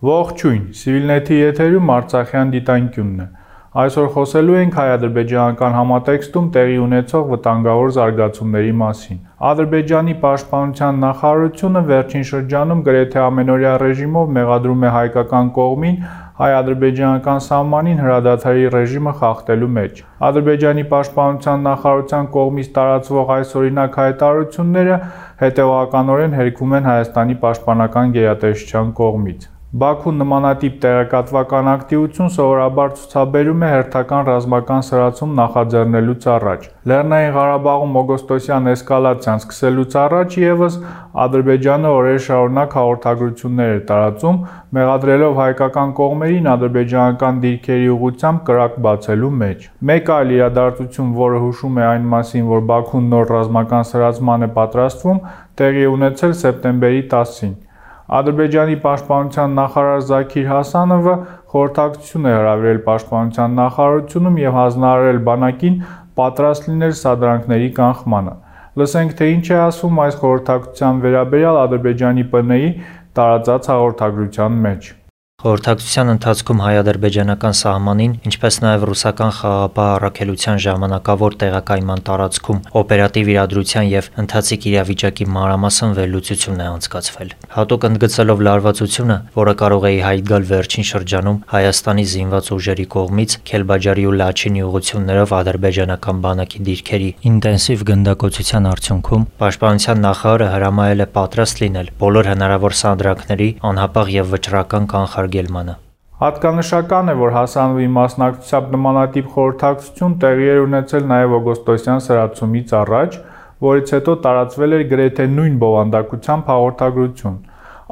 Ողջույն, Civilnet-ի եթերում Արցախյան դիտանկյունն է։ Այսօր խոսելու ենք հայ-ադրբեջանական համատեքստում տեղի ունեցող վտանգավոր զարգացումների մասին։ Ադրբեջանի պաշտպանության նախարարությունը վերջին շրջանում գրեթե ամենօրյա ռեժիմով մեղադրում է հայկական կողմին հայ-ադրբեջանական սահմանին հրադադարի ռեժիմը խախտելու մեջ։ Ադրբեջանի պաշտպանության նախարարության կողմից տարածվող այսօրինակ հայտարարությունները հետևողականորեն հերքում են Հայաստանի պաշտպանական գերատեսչության կողմից։ Բաքուն նմանատիպ տեղեկատվական ակտիվություն սովորաբար ցուցաբերում է հերթական ռազմական սրացում նախաձեռնելուց առաջ։ Լեռնային Ղարաբաղում օգոստոսյան էսկալացիան սկսելուց առաջ եւս Ադրբեջանը օրեր շարունակ հաղորդագրություններ էր տարածում, մեղադրելով հայկական կողմերին ադրբեջանական դիրքերի ուղությամբ կրակ բացելու մեջ։ Մեկ այլ իրադարձություն, որը հուշում է այն մասին, որ Բաքուն նոր ռազմական սրացման է պատրաստվում, տեղի ունեցել սեպտեմբերի 10-ին։ Ադրբեջանի պաշտպանության նախարար Զաքիր Հասանովը խորհրդակցություն է հրավիրել պաշտպանության նախարարությունում եւ հանձնարարել բանակին պատրաստ լինել սադրանքների կանխմանը։ Լսենք թե ինչ է ասվում այս խորհրդակցության վերաբերյալ Ադրբեջանի ՊՆ-ի տարածած հաղորդագրության մեջ։ Խորհրդակցության ընթացքում հայ-ադրբեջանական սահմանին, ինչպես նաև ռուսական խաղաղապահ առաքելության ժամանակավոր տեղակայման տարածքում օպերատիվ իրադրության եւ ընթացիկ իրավիճակի մանրամասն վերլուծություն է անցկացվել։ Հատուկ ընդգծելով լարվածությունը, որը կարող է ի հայտ գալ վերջին շրջանում Հայաստանի զինված ուժերի կողմից Քելբաջարի ու Լաչինի ուղություններով ադրբեջանական բանակի դիրքերի ինտենսիվ գնդակոծության արդյունքում պաշտպանության նախարարը հրամայել է պատրաստ լինել բոլոր հնարավոր սանդրանքների անհապաղ եւ վճռական կանխարգելմանը։ Հատկանշական է, որ Հասանովի մասնակցությամբ նմանատիպ խորհրդակցություն տեղի էր ունեցել նաև օգոստոսյան սրացումից առաջ, որից հետո տարածվել էր գրեթե նույն բովանդակությամբ հաղորդագրություն։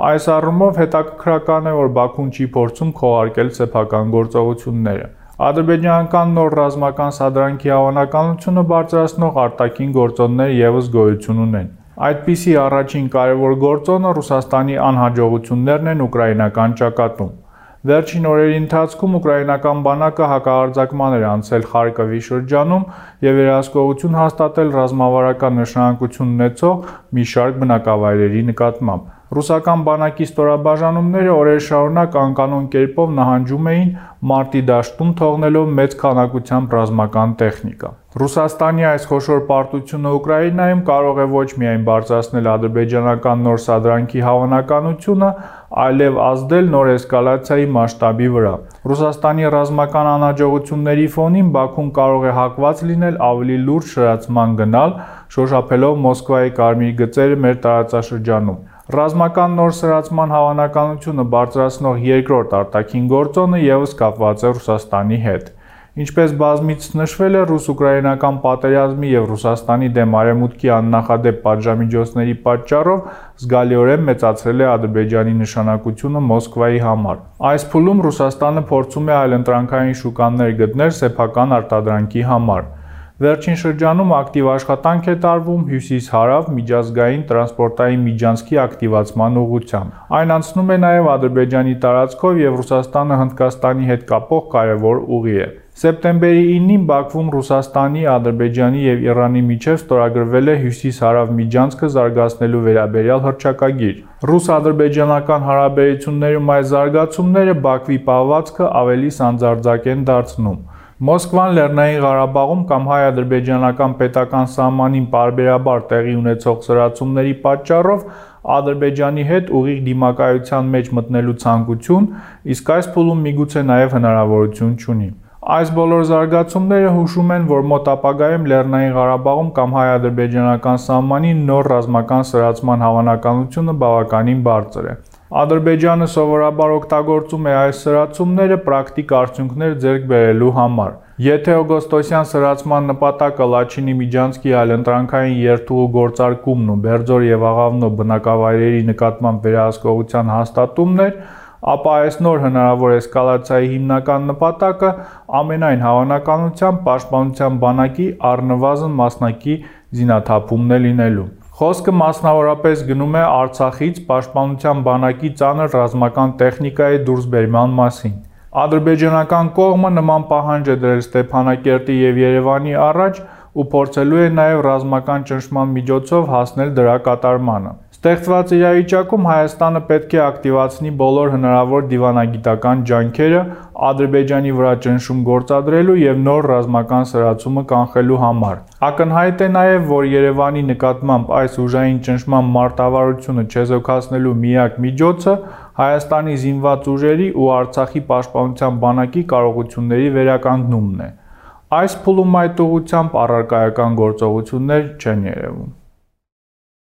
Այս առումով հետաքրքրական է, որ Բաքուն չի փորձում քողարկել սեփական գործողությունները։ Ադրբեջանական նոր ռազմական սադրանքի հավանականությունը բարձրացնող արտաքին գործոններ եւս գոյություն ունեն։ Այդպիսի առաջին կարևոր գործոնը Ռուսաստանի անհաջողություններն են ուկրաինական ճակատում։ Վերջին օրերի ընթացքում ուկրաինական բանակը հակահարձակման էր անցել Խարկովի շրջանում եւ վերահսկողություն հաստատել ռազմավարական նշանակություն ունեցող մի շարք բնակավայրերի նկատմամբ։ Ռուսական բանակի ստորաբաժանումները օրեր շարունակ անկանոն կերպով նահանջում էին մարտի դաշտում թողնելով մեծ քանակությամբ ռազմական տեխնիկա։ Ռուսաստանի այս խոշոր պարտությունը Ուկրաինայում կարող է ոչ միայն բարձրացնել ադրբեջանական նոր սադրանքի հավանականությունը, այլև ազդել նոր էսկալացիայի մասշտաբի վրա։ Ռուսաստանի ռազմական անհաջողությունների ֆոնին Բաքուն կարող է հակված լինել ավելի լուրջ շրացման գնալ, շոշափելով Մոսկվայի կարմիր գծերը մեր տարածաշրջանում։ Ռազմական նոր սրացման հավանականությունը բարձրացնող երկրորդ արտաքին գործոնը եւս կապված է Ռուսաստանի հետ։ Ինչպես բազմիցս նշվել է, ռուս-ուկրաինական պատերազմի եւ Ռուսաստանի դեմ արևմուտքի աննախադեպ պատժամիջոցների պատճառով զգալիորեն մեծացրել է Ադրբեջանի նշանակությունը Մոսկվայի համար։ Այս փուլում Ռուսաստանը փորձում է այլընտրանքային շուկաներ գտնել սեփական արտադրանքի համար։ Վերջին շրջանում ակտիվ աշխատանք է տարվում հյուսիս-հարավ միջազգային տրանսպորտային միջանցքի ակտիվացման ուղղությամբ։ Այն անցնում է նաև Ադրբեջանի տարածքով եւ Ռուսաստանը Հնդկաստանի հետ կապող կարևոր ուղի է։ Սեպտեմբերի 9-ին Բաքվում Ռուսաստանի, Ադրբեջանի եւ Իրանի միջև ստորագրվել է հյուսիս-հարավ միջանցքը զարգացնելու վերաբերյալ հռչակագիր։ Ռուս-ադրբեջանական հարաբերություններում այս զարգացումները Բաքվի պահվածքը ավելի սանձարձակ են դարձնում։ Մոսկվան Լեռնային Ղարաբաղում կամ հայ-ադրբեջանական պետական սահմանին parberabar տեղի ունեցող սրացումների պատճառով Ադրբեջանի հետ ուղիղ դիմակայության մեջ մտնելու ցանկություն, իսկ այս փուլում միգուցե նաև հնարավորություն չունի։ Այս բոլոր զարգացումները հուշում են, որ մոտ ապագայում Լեռնային Ղարաբաղում կամ հայ-ադրբեջանական սահմանի նոր ռազմական սրացման հավանականությունը բավականին բարձր է։ Ադրբեջանը սովորաբար օգտագործում է այս սրացումները պրակտիկ արդյունքներ ձեռք բերելու համար։ Եթե օգոստոսյան սրացման նպատակը Լաչինի Միջանցքի այլընտրանքային երթուղու գործարկումն ու Բերձոր եւ Աղավնո բնակավայրերի նկատմամբ վերահսկողության հաստատումն էր, ապա այս նոր հնարավոր էսկալացիայի հիմնական նպատակը ամենայն հավանականությամբ պաշտպանության բանակի առնվազն մասնակի զինաթափումն է լինելու։ Խոսքը մասնավորապես գնում է Արցախից պաշտպանության բանակի ծանր ռազմական տեխնիկայի դուրսբերման մասին։ Ադրբեջանական կողմը նման պահանջ է դրել Ստեփանակերտի եւ Երևանի առաջ ու փորձելու է նաև ռազմական ճնշման միջոցով հասնել դրա կատարմանը։ Ստեղծված իրավիճակում Հայաստանը պետք է ակտիվացնի բոլոր հնարավոր դիվանագիտական ջանքերը Ադրբեջանի վրա ճնշում գործադրելու եւ նոր ռազմական սրացումը կանխելու համար։ Ակնհայտ է նաեւ, որ Երևանի նկատմամբ այս ուժային ճնշման մարտավարությունը չեզոքացնելու միակ միջոցը Հայաստանի զինված ուժերի ու Արցախի պաշտպանության բանակի կարողությունների վերականգնումն է։ Այս փուլում այդ ուղղությամբ առարկայական գործողություններ չեն երևում։